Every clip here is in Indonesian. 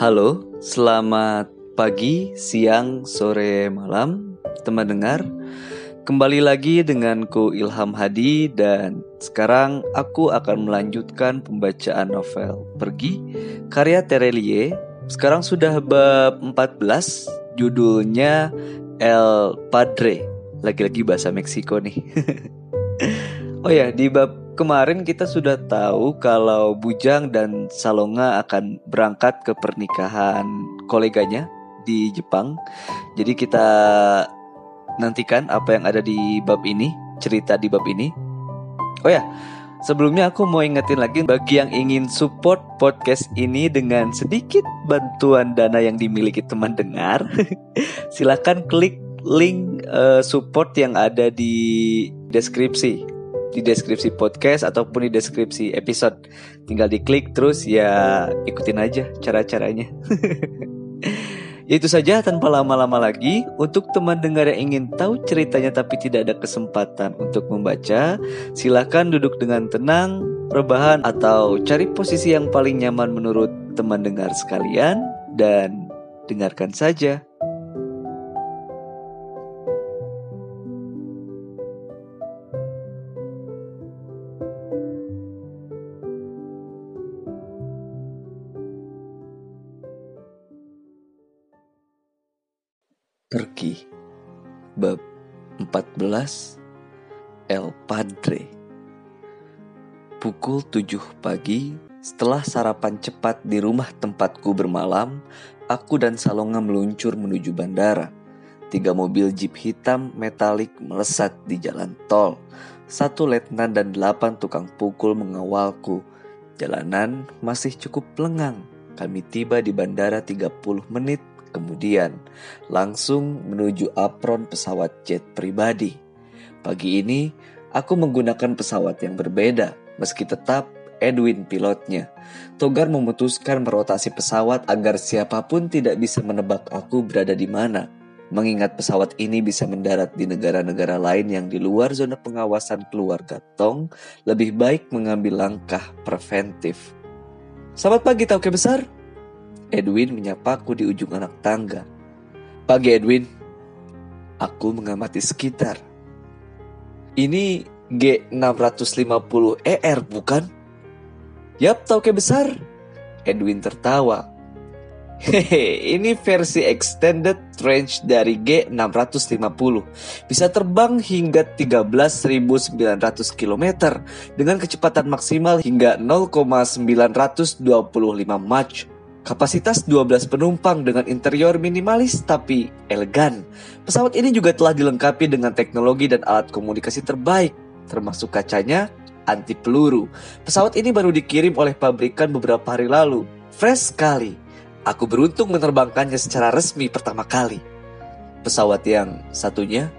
Halo, selamat pagi, siang, sore, malam, teman dengar. Kembali lagi denganku Ilham Hadi dan sekarang aku akan melanjutkan pembacaan novel Pergi karya Terelie. Sekarang sudah bab 14, judulnya El Padre. Lagi-lagi bahasa Meksiko nih. oh ya, di bab kemarin kita sudah tahu kalau Bujang dan Salonga akan berangkat ke pernikahan koleganya di Jepang. Jadi kita nantikan apa yang ada di bab ini, cerita di bab ini. Oh ya, sebelumnya aku mau ingetin lagi bagi yang ingin support podcast ini dengan sedikit bantuan dana yang dimiliki teman dengar, silahkan klik link uh, support yang ada di deskripsi di deskripsi podcast ataupun di deskripsi episode. Tinggal diklik terus ya ikutin aja cara-caranya. Itu saja tanpa lama-lama lagi Untuk teman dengar yang ingin tahu ceritanya tapi tidak ada kesempatan untuk membaca Silahkan duduk dengan tenang, rebahan atau cari posisi yang paling nyaman menurut teman dengar sekalian Dan dengarkan saja El Padre. Pukul 7 pagi Setelah sarapan cepat di rumah tempatku bermalam Aku dan Salonga meluncur menuju bandara. Tiga mobil jeep hitam metalik melesat di jalan tol. Satu letnan dan delapan tukang pukul mengawalku. Jalanan masih cukup lengang. Kami tiba di bandara 30 menit Kemudian langsung menuju apron pesawat jet pribadi. Pagi ini aku menggunakan pesawat yang berbeda meski tetap Edwin pilotnya. Togar memutuskan merotasi pesawat agar siapa pun tidak bisa menebak aku berada di mana. Mengingat pesawat ini bisa mendarat di negara-negara lain yang di luar zona pengawasan keluarga Tong, lebih baik mengambil langkah preventif. Selamat pagi Tauke Besar, Edwin menyapaku di ujung anak tangga. Pagi Edwin, aku mengamati sekitar. Ini G650ER bukan? Yap, tauke besar. Edwin tertawa. Hehe, ini versi extended range dari G650. Bisa terbang hingga 13.900 km dengan kecepatan maksimal hingga 0,925 Mach. Kapasitas 12 penumpang dengan interior minimalis tapi elegan. Pesawat ini juga telah dilengkapi dengan teknologi dan alat komunikasi terbaik, termasuk kacanya anti peluru. Pesawat ini baru dikirim oleh pabrikan beberapa hari lalu. Fresh sekali. Aku beruntung menerbangkannya secara resmi pertama kali. Pesawat yang satunya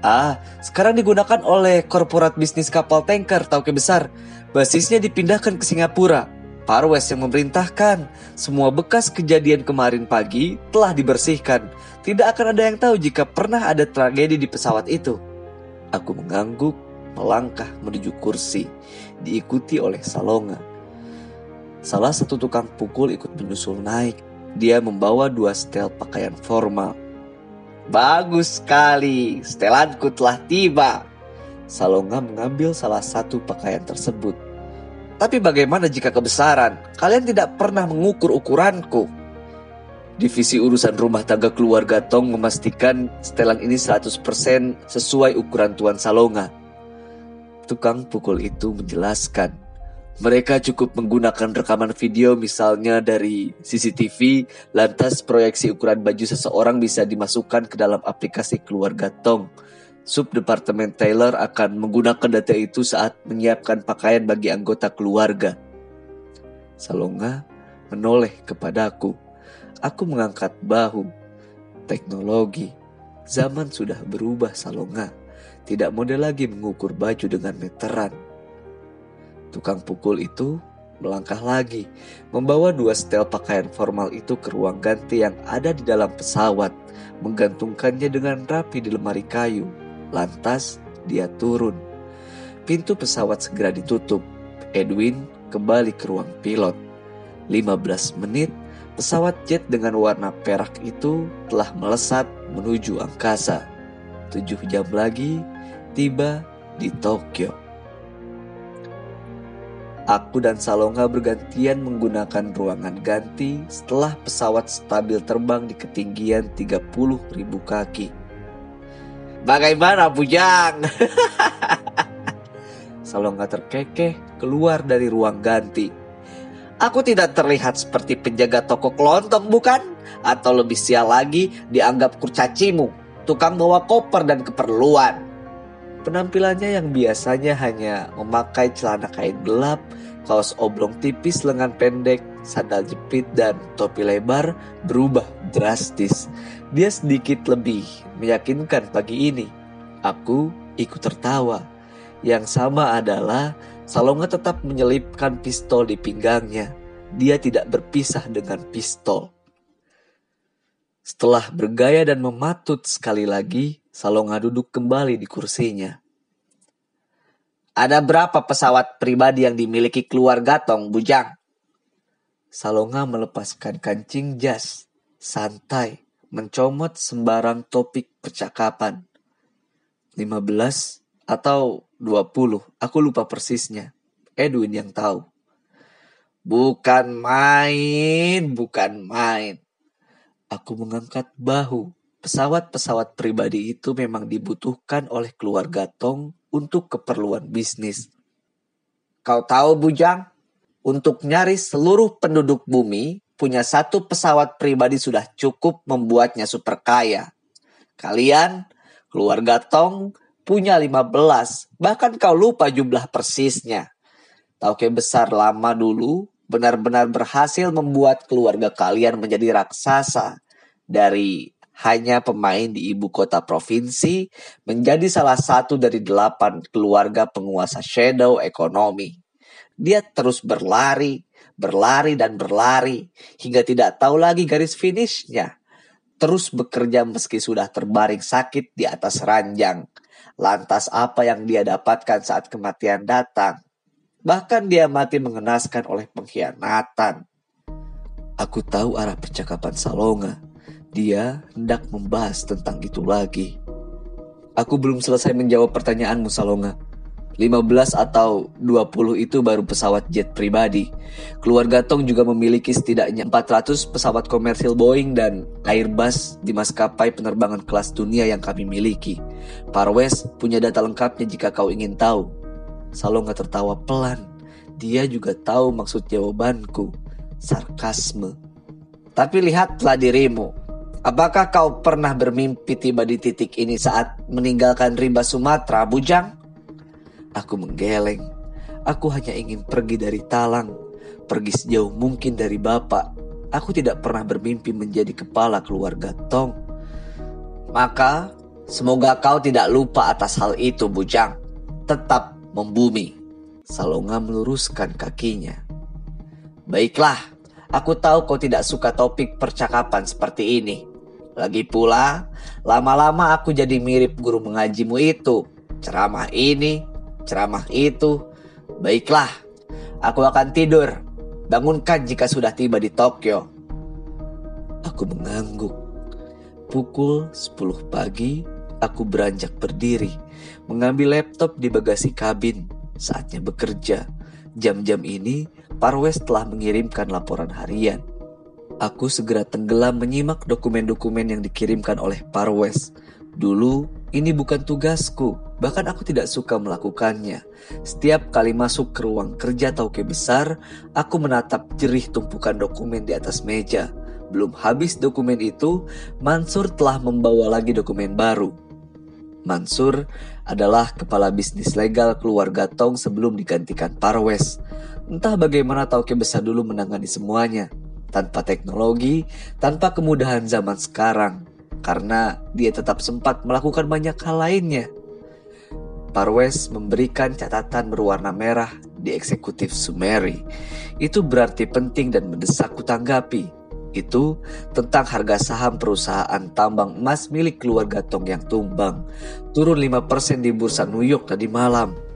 Ah, sekarang digunakan oleh korporat bisnis kapal tanker Tauke Besar. Basisnya dipindahkan ke Singapura Parwes yang memerintahkan. Semua bekas kejadian kemarin pagi telah dibersihkan. Tidak akan ada yang tahu jika pernah ada tragedi di pesawat itu. Aku mengangguk, melangkah menuju kursi, diikuti oleh Salonga. Salah satu tukang pukul ikut menyusul naik. Dia membawa dua setel pakaian formal. Bagus sekali, setelanku telah tiba. Salonga mengambil salah satu pakaian tersebut tapi bagaimana jika kebesaran? Kalian tidak pernah mengukur ukuranku. Divisi urusan rumah tangga keluarga Tong memastikan setelan ini 100% sesuai ukuran Tuan Salonga. Tukang pukul itu menjelaskan, mereka cukup menggunakan rekaman video misalnya dari CCTV, lantas proyeksi ukuran baju seseorang bisa dimasukkan ke dalam aplikasi keluarga Tong Subdepartemen Taylor akan menggunakan data itu saat menyiapkan pakaian bagi anggota keluarga. Salonga menoleh kepadaku. Aku mengangkat bahu. Teknologi. Zaman sudah berubah Salonga. Tidak model lagi mengukur baju dengan meteran. Tukang pukul itu melangkah lagi, membawa dua setel pakaian formal itu ke ruang ganti yang ada di dalam pesawat, menggantungkannya dengan rapi di lemari kayu. Lantas dia turun. Pintu pesawat segera ditutup. Edwin kembali ke ruang pilot. 15 menit, pesawat jet dengan warna perak itu telah melesat menuju angkasa. Tujuh jam lagi tiba di Tokyo. Aku dan Salonga bergantian menggunakan ruangan ganti setelah pesawat stabil terbang di ketinggian 30.000 kaki. Bagaimana Bujang? Salonga terkekeh keluar dari ruang ganti. Aku tidak terlihat seperti penjaga toko kelontong bukan? Atau lebih sial lagi dianggap kurcacimu, tukang bawa koper dan keperluan. Penampilannya yang biasanya hanya memakai celana kain gelap, kaos oblong tipis lengan pendek, sandal jepit dan topi lebar berubah drastis. Dia sedikit lebih meyakinkan pagi ini. Aku ikut tertawa. Yang sama adalah Salonga tetap menyelipkan pistol di pinggangnya. Dia tidak berpisah dengan pistol. Setelah bergaya dan mematut sekali lagi, Salonga duduk kembali di kursinya. Ada berapa pesawat pribadi yang dimiliki keluarga Tong Bujang? Salonga melepaskan kancing jas, santai, mencomot sembarang topik percakapan. 15 atau 20, aku lupa persisnya. Edwin yang tahu. Bukan main, bukan main. Aku mengangkat bahu. Pesawat-pesawat pribadi itu memang dibutuhkan oleh keluarga Tong untuk keperluan bisnis. Kau tahu Bujang, untuk nyaris seluruh penduduk bumi punya satu pesawat pribadi sudah cukup membuatnya super kaya. Kalian, keluarga Tong, punya 15, bahkan kau lupa jumlah persisnya. Tauke besar lama dulu benar-benar berhasil membuat keluarga kalian menjadi raksasa dari hanya pemain di ibu kota provinsi, menjadi salah satu dari delapan keluarga penguasa shadow ekonomi. Dia terus berlari, berlari dan berlari, hingga tidak tahu lagi garis finishnya. Terus bekerja meski sudah terbaring sakit di atas ranjang. Lantas apa yang dia dapatkan saat kematian datang? Bahkan dia mati mengenaskan oleh pengkhianatan. Aku tahu arah percakapan Salonga dia hendak membahas tentang itu lagi. Aku belum selesai menjawab pertanyaanmu Salonga. 15 atau 20 itu baru pesawat jet pribadi. Keluarga Tong juga memiliki setidaknya 400 pesawat komersil Boeing dan Airbus di maskapai penerbangan kelas dunia yang kami miliki. Parwes punya data lengkapnya jika kau ingin tahu. Salonga tertawa pelan. Dia juga tahu maksud jawabanku. Sarkasme. Tapi lihatlah dirimu. Apakah kau pernah bermimpi tiba di titik ini saat meninggalkan rimba Sumatera, Bujang? Aku menggeleng. Aku hanya ingin pergi dari Talang, pergi sejauh mungkin dari Bapak. Aku tidak pernah bermimpi menjadi kepala keluarga Tong. Maka, semoga kau tidak lupa atas hal itu, Bujang. Tetap membumi. Salonga meluruskan kakinya. Baiklah, aku tahu kau tidak suka topik percakapan seperti ini. Lagi pula, lama-lama aku jadi mirip guru mengajimu itu. Ceramah ini, ceramah itu. Baiklah, aku akan tidur. Bangunkan jika sudah tiba di Tokyo. Aku mengangguk. Pukul 10 pagi, aku beranjak berdiri, mengambil laptop di bagasi kabin. Saatnya bekerja. Jam-jam ini, Parwes telah mengirimkan laporan harian. Aku segera tenggelam menyimak dokumen-dokumen yang dikirimkan oleh Parwes. Dulu, ini bukan tugasku, bahkan aku tidak suka melakukannya. Setiap kali masuk ke ruang kerja Tauke besar, aku menatap jerih tumpukan dokumen di atas meja. Belum habis dokumen itu, Mansur telah membawa lagi dokumen baru. Mansur adalah kepala bisnis legal keluarga Tong sebelum digantikan Parwes. Entah bagaimana Tauke besar dulu menangani semuanya tanpa teknologi, tanpa kemudahan zaman sekarang, karena dia tetap sempat melakukan banyak hal lainnya. Parwes memberikan catatan berwarna merah di eksekutif Sumeri. Itu berarti penting dan mendesak kutanggapi. Itu tentang harga saham perusahaan tambang emas milik keluarga Tong yang tumbang. Turun 5% di bursa New York tadi malam.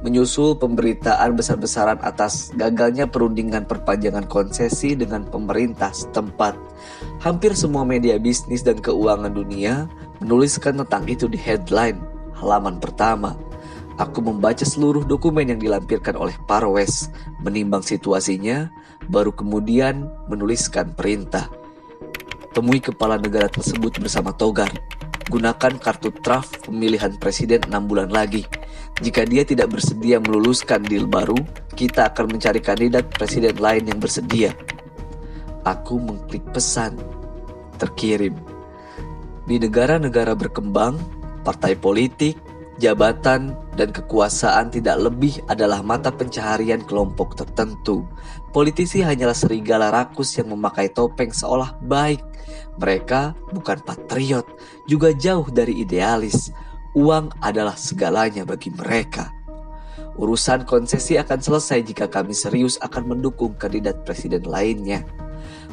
Menyusul pemberitaan besar-besaran atas gagalnya perundingan perpanjangan konsesi dengan pemerintah setempat. Hampir semua media bisnis dan keuangan dunia menuliskan tentang itu di headline halaman pertama. Aku membaca seluruh dokumen yang dilampirkan oleh Parwes, menimbang situasinya, baru kemudian menuliskan perintah. Temui kepala negara tersebut bersama Togar. Gunakan kartu traf pemilihan presiden 6 bulan lagi. Jika dia tidak bersedia meluluskan deal baru, kita akan mencari kandidat presiden lain yang bersedia. Aku mengklik pesan. Terkirim. Di negara-negara berkembang, partai politik, jabatan, dan kekuasaan tidak lebih adalah mata pencaharian kelompok tertentu. Politisi hanyalah serigala rakus yang memakai topeng seolah baik. Mereka bukan patriot, juga jauh dari idealis. Uang adalah segalanya bagi mereka. Urusan konsesi akan selesai jika kami serius akan mendukung kandidat presiden lainnya.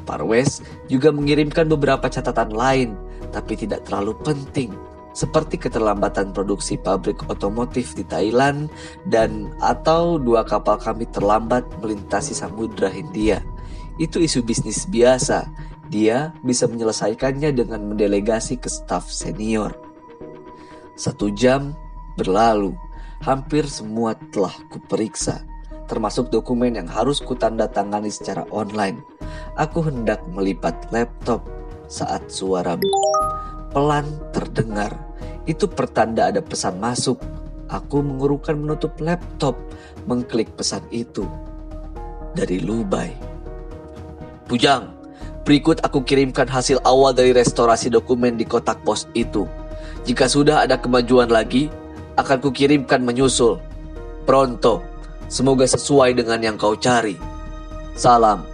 Parwes juga mengirimkan beberapa catatan lain, tapi tidak terlalu penting seperti keterlambatan produksi pabrik otomotif di Thailand dan atau dua kapal kami terlambat melintasi Samudra Hindia. Itu isu bisnis biasa. Dia bisa menyelesaikannya dengan mendelegasi ke staf senior. Satu jam berlalu, hampir semua telah kuperiksa, termasuk dokumen yang harus kutandatangani secara online. Aku hendak melipat laptop saat suara pelan terdengar itu pertanda ada pesan masuk. Aku mengurukan menutup laptop, mengklik pesan itu. Dari Lubai. Bujang, berikut aku kirimkan hasil awal dari restorasi dokumen di kotak pos itu. Jika sudah ada kemajuan lagi, akan kukirimkan menyusul. Pronto, semoga sesuai dengan yang kau cari. Salam,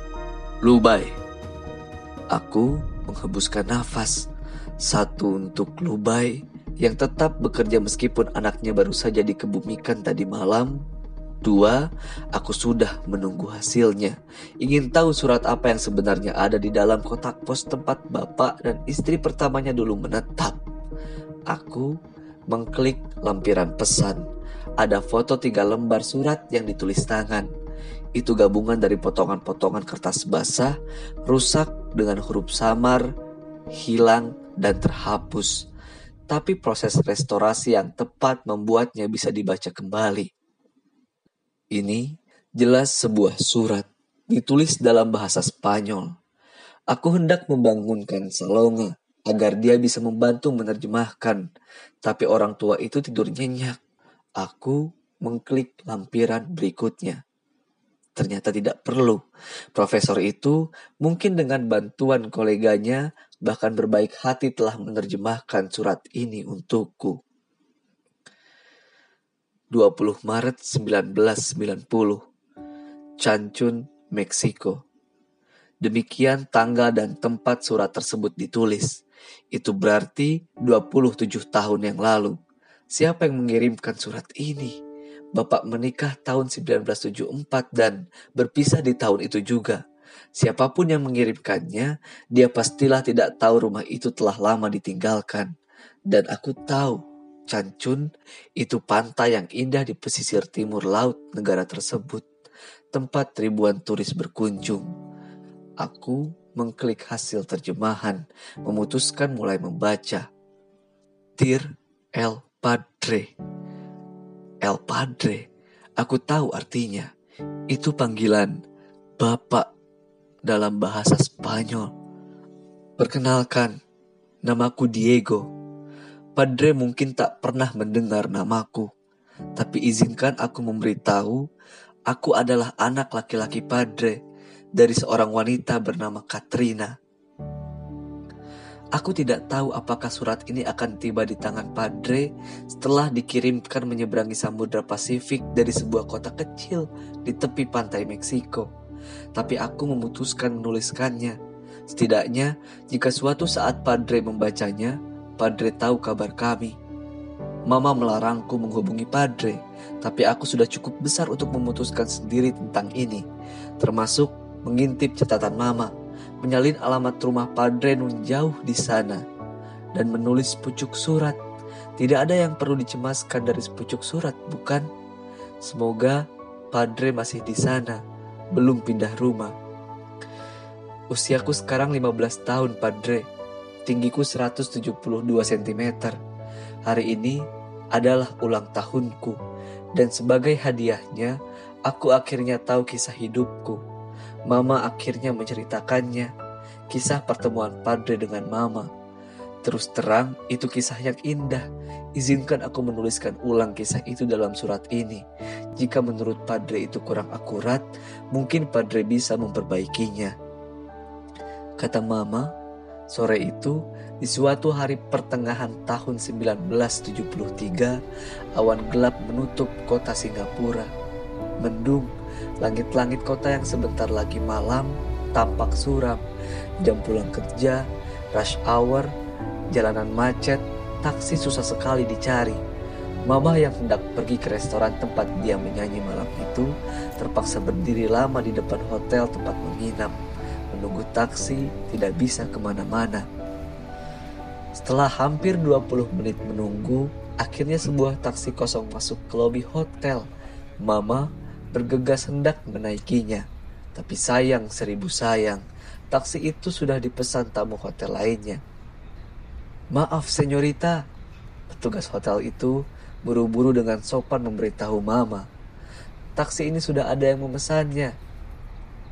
Lubai. Aku menghembuskan nafas. Satu untuk Lubai, yang tetap bekerja meskipun anaknya baru saja dikebumikan tadi malam. Dua, aku sudah menunggu hasilnya. Ingin tahu surat apa yang sebenarnya ada di dalam kotak pos tempat bapak dan istri pertamanya dulu menetap. Aku mengklik lampiran pesan. Ada foto tiga lembar surat yang ditulis tangan. Itu gabungan dari potongan-potongan kertas basah, rusak dengan huruf samar, hilang, dan terhapus tapi proses restorasi yang tepat membuatnya bisa dibaca kembali. Ini jelas sebuah surat ditulis dalam bahasa Spanyol. Aku hendak membangunkan Salonga agar dia bisa membantu menerjemahkan, tapi orang tua itu tidur nyenyak. Aku mengklik lampiran berikutnya. Ternyata tidak perlu. Profesor itu mungkin dengan bantuan koleganya bahkan berbaik hati telah menerjemahkan surat ini untukku. 20 Maret 1990 Cancun, Meksiko Demikian tanggal dan tempat surat tersebut ditulis. Itu berarti 27 tahun yang lalu. Siapa yang mengirimkan surat ini? Bapak menikah tahun 1974 dan berpisah di tahun itu juga. Siapa pun yang mengirimkannya, dia pastilah tidak tahu rumah itu telah lama ditinggalkan. Dan aku tahu, Cancun itu pantai yang indah di pesisir timur laut negara tersebut, tempat ribuan turis berkunjung. Aku mengklik hasil terjemahan, memutuskan mulai membaca. Dear El Padre. El Padre, aku tahu artinya. Itu panggilan Bapak dalam bahasa Spanyol. Perkenalkan, namaku Diego. Padre mungkin tak pernah mendengar namaku, tapi izinkan aku memberitahu, aku adalah anak laki-laki Padre dari seorang wanita bernama Katrina. Aku tidak tahu apakah surat ini akan tiba di tangan Padre setelah dikirimkan menyeberangi Samudra Pasifik dari sebuah kota kecil di tepi pantai Meksiko tapi aku memutuskan menuliskannya. Setidaknya, jika suatu saat Padre membacanya, Padre tahu kabar kami. Mama melarangku menghubungi Padre, tapi aku sudah cukup besar untuk memutuskan sendiri tentang ini, termasuk mengintip catatan Mama, menyalin alamat rumah Padre nun jauh di sana, dan menulis pucuk surat. Tidak ada yang perlu dicemaskan dari sepucuk surat, bukan? Semoga Padre masih di sana, belum pindah rumah. Usiaku sekarang 15 tahun, Padre. Tinggiku 172 cm. Hari ini adalah ulang tahunku, dan sebagai hadiahnya, aku akhirnya tahu kisah hidupku. Mama akhirnya menceritakannya, kisah pertemuan Padre dengan Mama. Terus terang, itu kisah yang indah. Izinkan aku menuliskan ulang kisah itu dalam surat ini. Jika menurut Padre itu kurang akurat, mungkin Padre bisa memperbaikinya. Kata Mama, sore itu di suatu hari pertengahan tahun 1973, awan gelap menutup kota Singapura. Mendung, langit-langit kota yang sebentar lagi malam tampak suram. Jam pulang kerja, rush hour, Jalanan macet, taksi susah sekali dicari. Mama yang hendak pergi ke restoran tempat dia menyanyi malam itu terpaksa berdiri lama di depan hotel tempat menginap. Menunggu taksi tidak bisa ke mana-mana. Setelah hampir 20 menit menunggu, akhirnya sebuah taksi kosong masuk ke lobi hotel. Mama bergegas hendak menaikinya. Tapi sayang seribu sayang, taksi itu sudah dipesan tamu hotel lainnya. Maaf, senyorita. Petugas hotel itu buru-buru dengan sopan memberitahu Mama. Taksi ini sudah ada yang memesannya.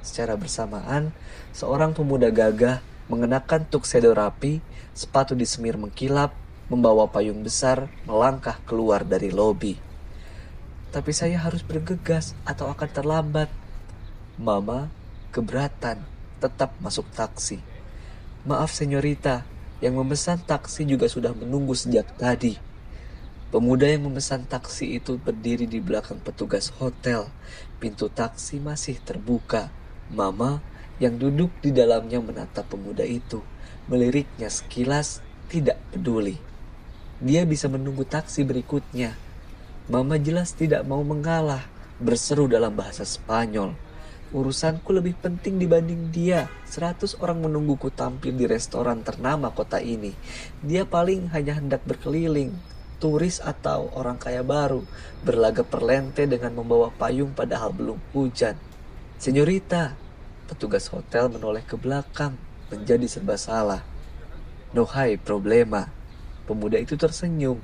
Secara bersamaan, seorang pemuda gagah mengenakan tuxedo rapi, sepatu di semir mengkilap, membawa payung besar, melangkah keluar dari lobi. Tapi saya harus bergegas atau akan terlambat. Mama keberatan, tetap masuk taksi. Maaf senyorita, yang memesan taksi juga sudah menunggu sejak tadi. Pemuda yang memesan taksi itu berdiri di belakang petugas hotel. Pintu taksi masih terbuka. Mama yang duduk di dalamnya menatap pemuda itu. Meliriknya sekilas tidak peduli. Dia bisa menunggu taksi berikutnya. Mama jelas tidak mau mengalah, berseru dalam bahasa Spanyol. Urusanku lebih penting dibanding dia. Seratus orang menungguku tampil di restoran ternama kota ini. Dia paling hanya hendak berkeliling, turis atau orang kaya baru, berlaga perlente dengan membawa payung padahal belum hujan. Senyorita, petugas hotel menoleh ke belakang, menjadi serba salah. No hai problema. Pemuda itu tersenyum,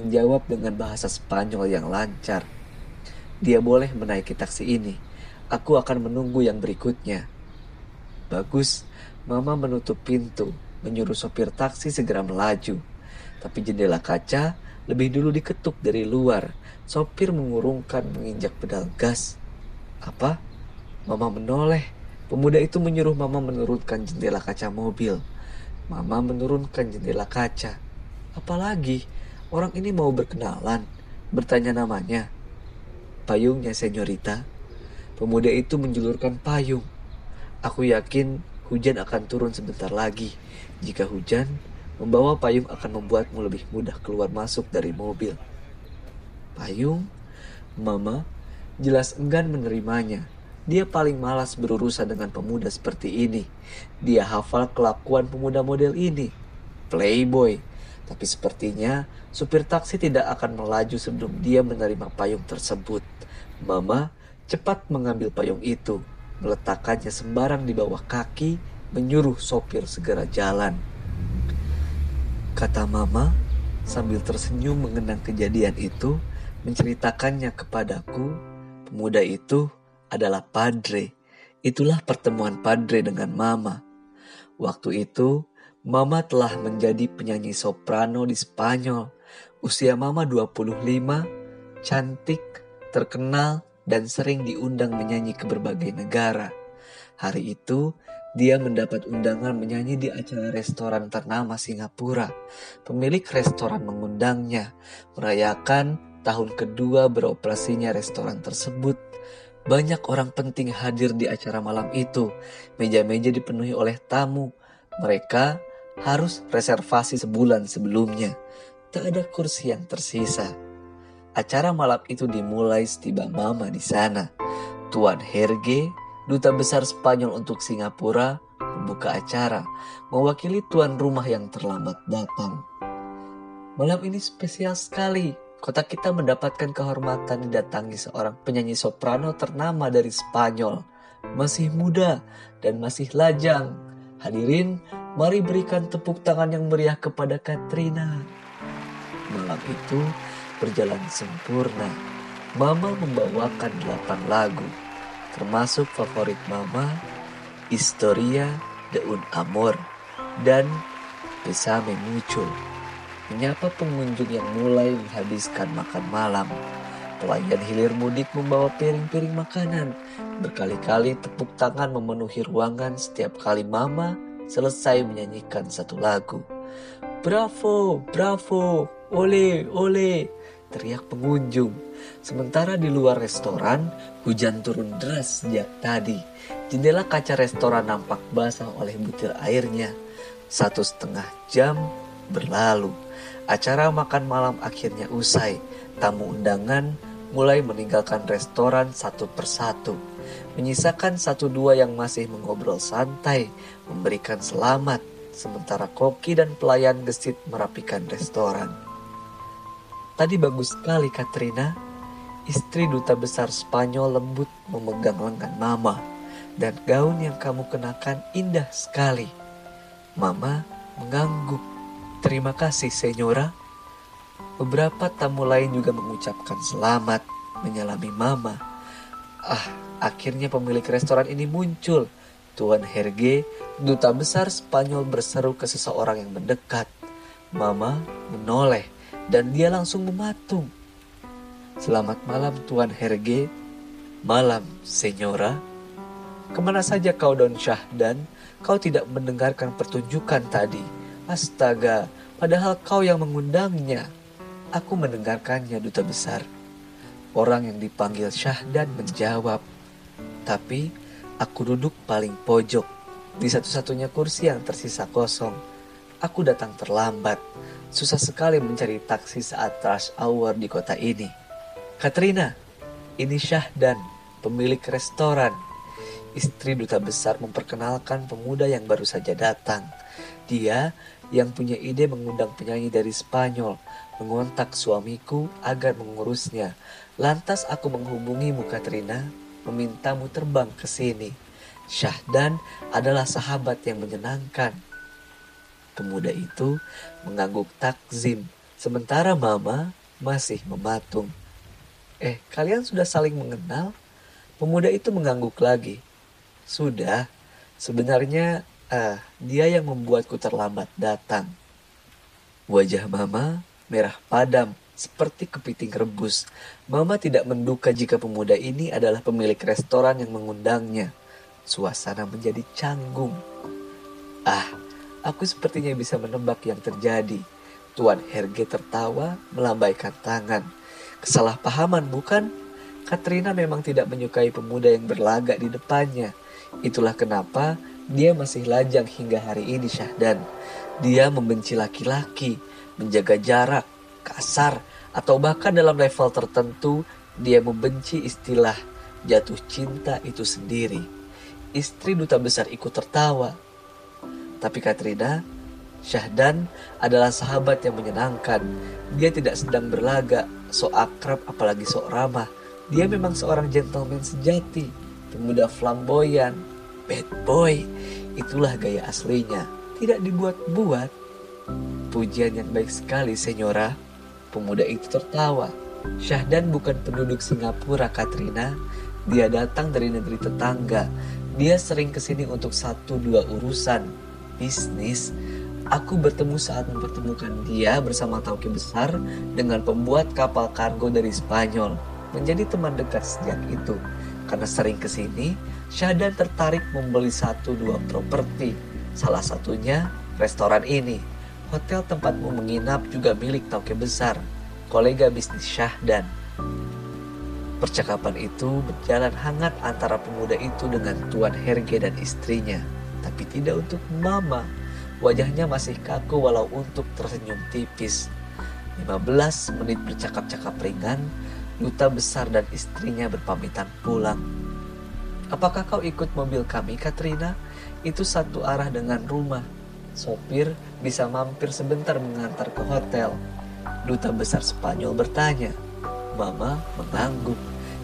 menjawab dengan bahasa Spanyol yang lancar. Dia boleh menaiki taksi ini Aku akan menunggu yang berikutnya. Bagus, Mama menutup pintu, menyuruh sopir taksi segera melaju. Tapi jendela kaca lebih dulu diketuk dari luar. Sopir mengurungkan menginjak pedal gas. Apa? Mama menoleh. Pemuda itu menyuruh Mama menurunkan jendela kaca mobil. Mama menurunkan jendela kaca. Apalagi, orang ini mau berkenalan. Bertanya namanya. Payungnya, senyorita. Pemuda itu menjulurkan payung. Aku yakin hujan akan turun sebentar lagi. Jika hujan, membawa payung akan membuatmu lebih mudah keluar masuk dari mobil. Payung? Mama jelas enggan menerimanya. Dia paling malas berurusan dengan pemuda seperti ini. Dia hafal kelakuan pemuda model ini. Playboy. Tapi sepertinya supir taksi tidak akan melaju sebelum dia menerima payung tersebut. Mama cepat mengambil payung itu, meletakkannya sembarang di bawah kaki, menyuruh sopir segera jalan. Kata Mama sambil tersenyum mengenang kejadian itu, menceritakannya kepadaku, pemuda itu adalah Padre. Itulah pertemuan Padre dengan Mama. Waktu itu, Mama telah menjadi penyanyi soprano di Spanyol. Usia Mama 25, cantik, terkenal, dan sering diundang menyanyi ke berbagai negara. Hari itu, dia mendapat undangan menyanyi di acara restoran ternama Singapura. Pemilik restoran mengundangnya merayakan tahun kedua beroperasinya restoran tersebut. Banyak orang penting hadir di acara malam itu. Meja-meja dipenuhi oleh tamu. Mereka harus reservasi sebulan sebelumnya. Tak ada kursi yang tersisa. Acara malam itu dimulai setiba Mama di sana. Tuan Herge, duta besar Spanyol untuk Singapura, membuka acara, mewakili tuan rumah yang terlambat datang. Malam ini spesial sekali, kota kita mendapatkan kehormatan didatangi seorang penyanyi soprano ternama dari Spanyol. Masih muda dan masih lajang. Hadirin, mari berikan tepuk tangan yang meriah kepada Katrina. Malam itu berjalan sempurna. Mama membawakan delapan lagu, termasuk favorit Mama, Historia de un Amor, dan Besame Mucho menyapa pengunjung yang mulai menghabiskan makan malam. Pelayan hilir mudik membawa piring-piring makanan. Berkali-kali tepuk tangan memenuhi ruangan setiap kali mama selesai menyanyikan satu lagu. Bravo, bravo, ole, ole, teriak pengunjung. Sementara di luar restoran, hujan turun deras sejak tadi. Jendela kaca restoran nampak basah oleh butir airnya. Satu setengah jam berlalu. Acara makan malam akhirnya usai. Tamu undangan mulai meninggalkan restoran satu persatu. Menyisakan satu dua yang masih mengobrol santai, memberikan selamat, sementara koki dan pelayan gesit merapikan restoran. Tadi bagus sekali Katrina, istri duta besar Spanyol lembut memegang lengan mama. Dan gaun yang kamu kenakan indah sekali. Mama mengangguk Terima kasih, Senyora. Beberapa tamu lain juga mengucapkan selamat, menyalami Mama. Ah, akhirnya pemilik restoran ini muncul. Tuan Herge, duta besar Spanyol berseru ke seseorang yang mendekat. Mama menoleh dan dia langsung mematung. Selamat malam Tuan Herge. Malam, Senyora. Ke mana saja kau Don Syahdan? Kau tidak mendengarkan pertunjukan tadi. Astaga, padahal kau yang mengundangnya. Aku mendengarkannya duta besar. Orang yang dipanggil Syahdan menjawab. Tapi aku duduk paling pojok di satu-satunya kursi yang tersisa kosong. Aku datang terlambat. Susah sekali mencari taksi saat rush hour di kota ini. Katrina, ini Syahdan, pemilik restoran. Istri duta besar memperkenalkan pemuda yang baru saja datang. Dia yang punya ide mengundang penyanyi dari Spanyol mengontak suamiku agar mengurusnya. Lantas aku menghubungimu Katrina, memintamu terbang ke sini. Syahdan adalah sahabat yang menyenangkan. Pemuda itu mengangguk takzim, sementara mama masih mematung. Eh, kalian sudah saling mengenal? Pemuda itu mengangguk lagi. Sudah, sebenarnya Ah, dia yang membuatku terlambat datang. Wajah Mama merah padam seperti kepiting rebus. Mama tidak menduga jika pemuda ini adalah pemilik restoran yang mengundangnya. Suasana menjadi canggung. Ah, aku sepertinya bisa menebak yang terjadi. Tuan Herge tertawa melambaikan tangan. Kesalahpahaman bukan? Katrina memang tidak menyukai pemuda yang berlagak di depannya. Itulah kenapa dia masih lajang hingga hari ini Syahdan. Dia membenci laki-laki, menjaga jarak, kasar, atau bahkan dalam level tertentu dia membenci istilah jatuh cinta itu sendiri. Istri duta besar ikut tertawa. Tapi Katrina, Syahdan adalah sahabat yang menyenangkan. Dia tidak sedang berlaga, so akrab apalagi sok ramah. Dia memang seorang gentleman sejati, pemuda flamboyan, bad boy. Itulah gaya aslinya, tidak dibuat-buat. Pujian yang baik sekali, Senyora. Pemuda itu tertawa. Syahdan bukan penduduk Singapura, Katrina. Dia datang dari negeri tetangga. Dia sering ke sini untuk satu dua urusan. Bisnis. Aku bertemu saat mempertemukan dia bersama tauke besar dengan pembuat kapal kargo dari Spanyol. Menjadi teman dekat sejak itu. Karena sering ke sini, Syahdan tertarik membeli satu dua properti. Salah satunya restoran ini. Hotel tempatmu menginap juga milik Tauke besar, kolega bisnis Syahdan. Percakapan itu berjalan hangat antara pemuda itu dengan Tuan Herge dan istrinya. Tapi tidak untuk Mama. Wajahnya masih kaku walau untuk tersenyum tipis. 15 menit bercakap-cakap ringan, duta besar dan istrinya berpamitan pulang. Apakah kau ikut mobil kami, Katrina? Itu satu arah dengan rumah. Sopir bisa mampir sebentar mengantar ke hotel. Duta besar Spanyol bertanya. Mama mengangguk.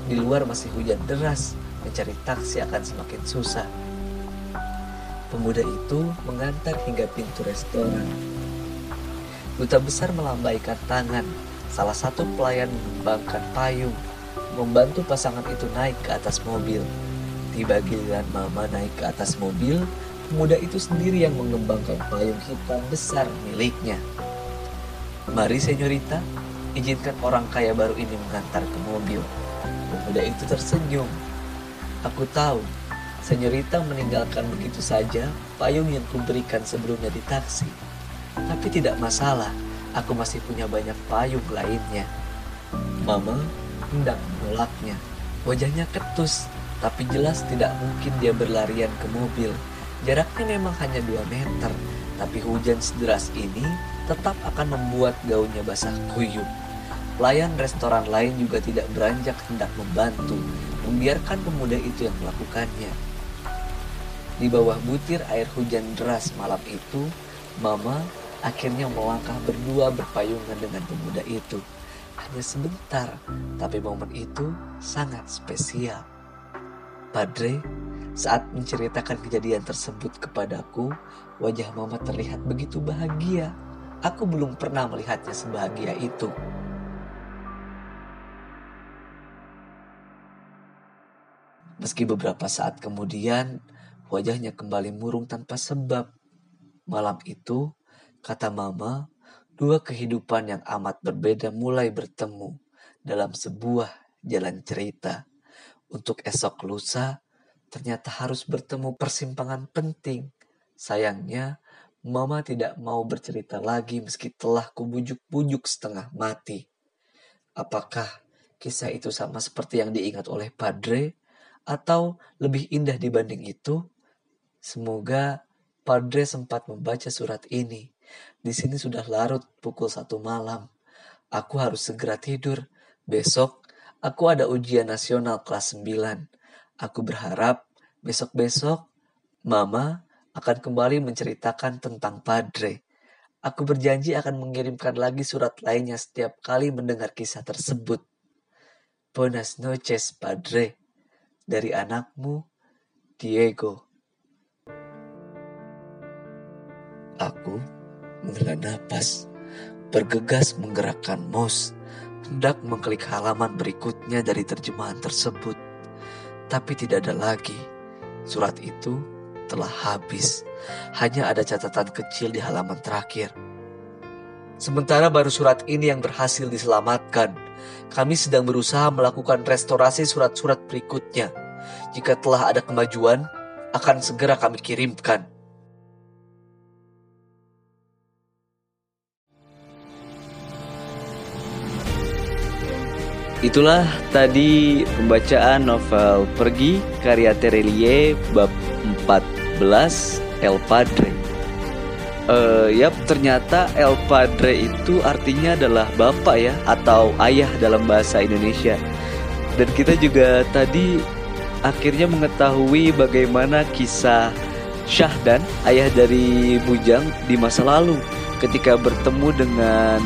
Di luar masih hujan deras. Mencari taksi akan semakin susah. Pemuda itu mengantar hingga pintu restoran. Duta besar melambaikan tangan. Salah satu pelayan mengembangkan payung, membantu pasangan itu naik ke atas mobil. Tiba giliran Mama naik ke atas mobil, pemuda itu sendiri yang mengembangkan payung hitam besar miliknya. Mari senyorita, izinkan orang kaya baru ini mengantar ke mobil. Pemuda itu tersenyum. Aku tahu Senyorita meninggalkan begitu saja payung yang kuberikan sebelumnya di taksi. Tapi tidak masalah, aku masih punya banyak payung lainnya. Mama hendak menolaknya. Wajahnya ketus, tapi jelas tidak mungkin dia berlarian ke mobil. Jaraknya memang hanya 2 meter, tapi hujan sederas ini tetap akan membuat gaunnya basah kuyup. Pelayan restoran lain juga tidak beranjak hendak membantu, membiarkan pemuda itu yang melakukannya. Di bawah butir air hujan deras malam itu, Mama akhirnya melangkah berdua berpayungan dengan pemuda itu. Hanya sebentar, tapi momen itu sangat spesial. Padre, saat menceritakan kejadian tersebut kepadaku, wajah Mama terlihat begitu bahagia. Aku belum pernah melihatnya sebahagia itu. Meski beberapa saat kemudian Wajahnya kembali murung tanpa sebab. Malam itu, kata Mama, dua kehidupan yang amat berbeda mulai bertemu dalam sebuah jalan cerita. Untuk esok lusa, ternyata harus bertemu persimpangan penting. Sayangnya, Mama tidak mau bercerita lagi meski telah kubujuk-bujuk setengah mati. Apakah kisah itu sama seperti yang diingat oleh Padre? Atau lebih indah dibanding itu? Semoga Padre sempat membaca surat ini. Di sini sudah larut pukul satu malam. Aku harus segera tidur. Besok aku ada ujian nasional kelas 9. Aku berharap besok-besok Mama akan kembali menceritakan tentang Padre. Aku berjanji akan mengirimkan lagi surat lainnya setiap kali mendengar kisah tersebut. Buenas noches, Padre. Dari anakmu, Diego. Aku menghela napas, bergegas menggerakkan mouse, hendak mengklik halaman berikutnya dari terjemahan tersebut. Tapi tidak ada lagi. Surat itu telah habis. Hanya ada catatan kecil di halaman terakhir. Sementara baru surat ini yang berhasil diselamatkan. Kami sedang berusaha melakukan restorasi surat-surat berikutnya. Jika telah ada kemajuan, akan segera kami kirimkan. Itulah tadi pembacaan novel Pergi karya Terelie bab 14 El Padre. Uh, yap, ternyata El Padre itu artinya adalah bapak ya atau ayah dalam bahasa Indonesia. Dan kita juga tadi akhirnya mengetahui bagaimana kisah Syahdan, ayah dari Bujang di masa lalu ketika bertemu dengan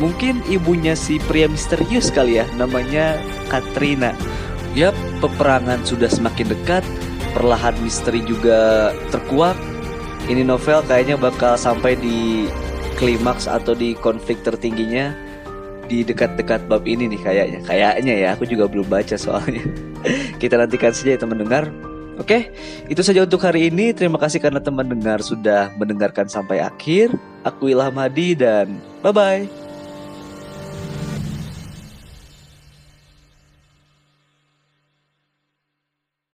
Mungkin ibunya si pria misterius kali ya, namanya Katrina. Yap, peperangan sudah semakin dekat, perlahan misteri juga terkuak. Ini novel kayaknya bakal sampai di klimaks atau di konflik tertingginya di dekat-dekat bab ini nih kayaknya. Kayaknya ya, aku juga belum baca soalnya. Kita nantikan saja ya teman dengar. Oke, itu saja untuk hari ini. Terima kasih karena teman dengar sudah mendengarkan sampai akhir. Aku Ilham Hadi dan bye-bye.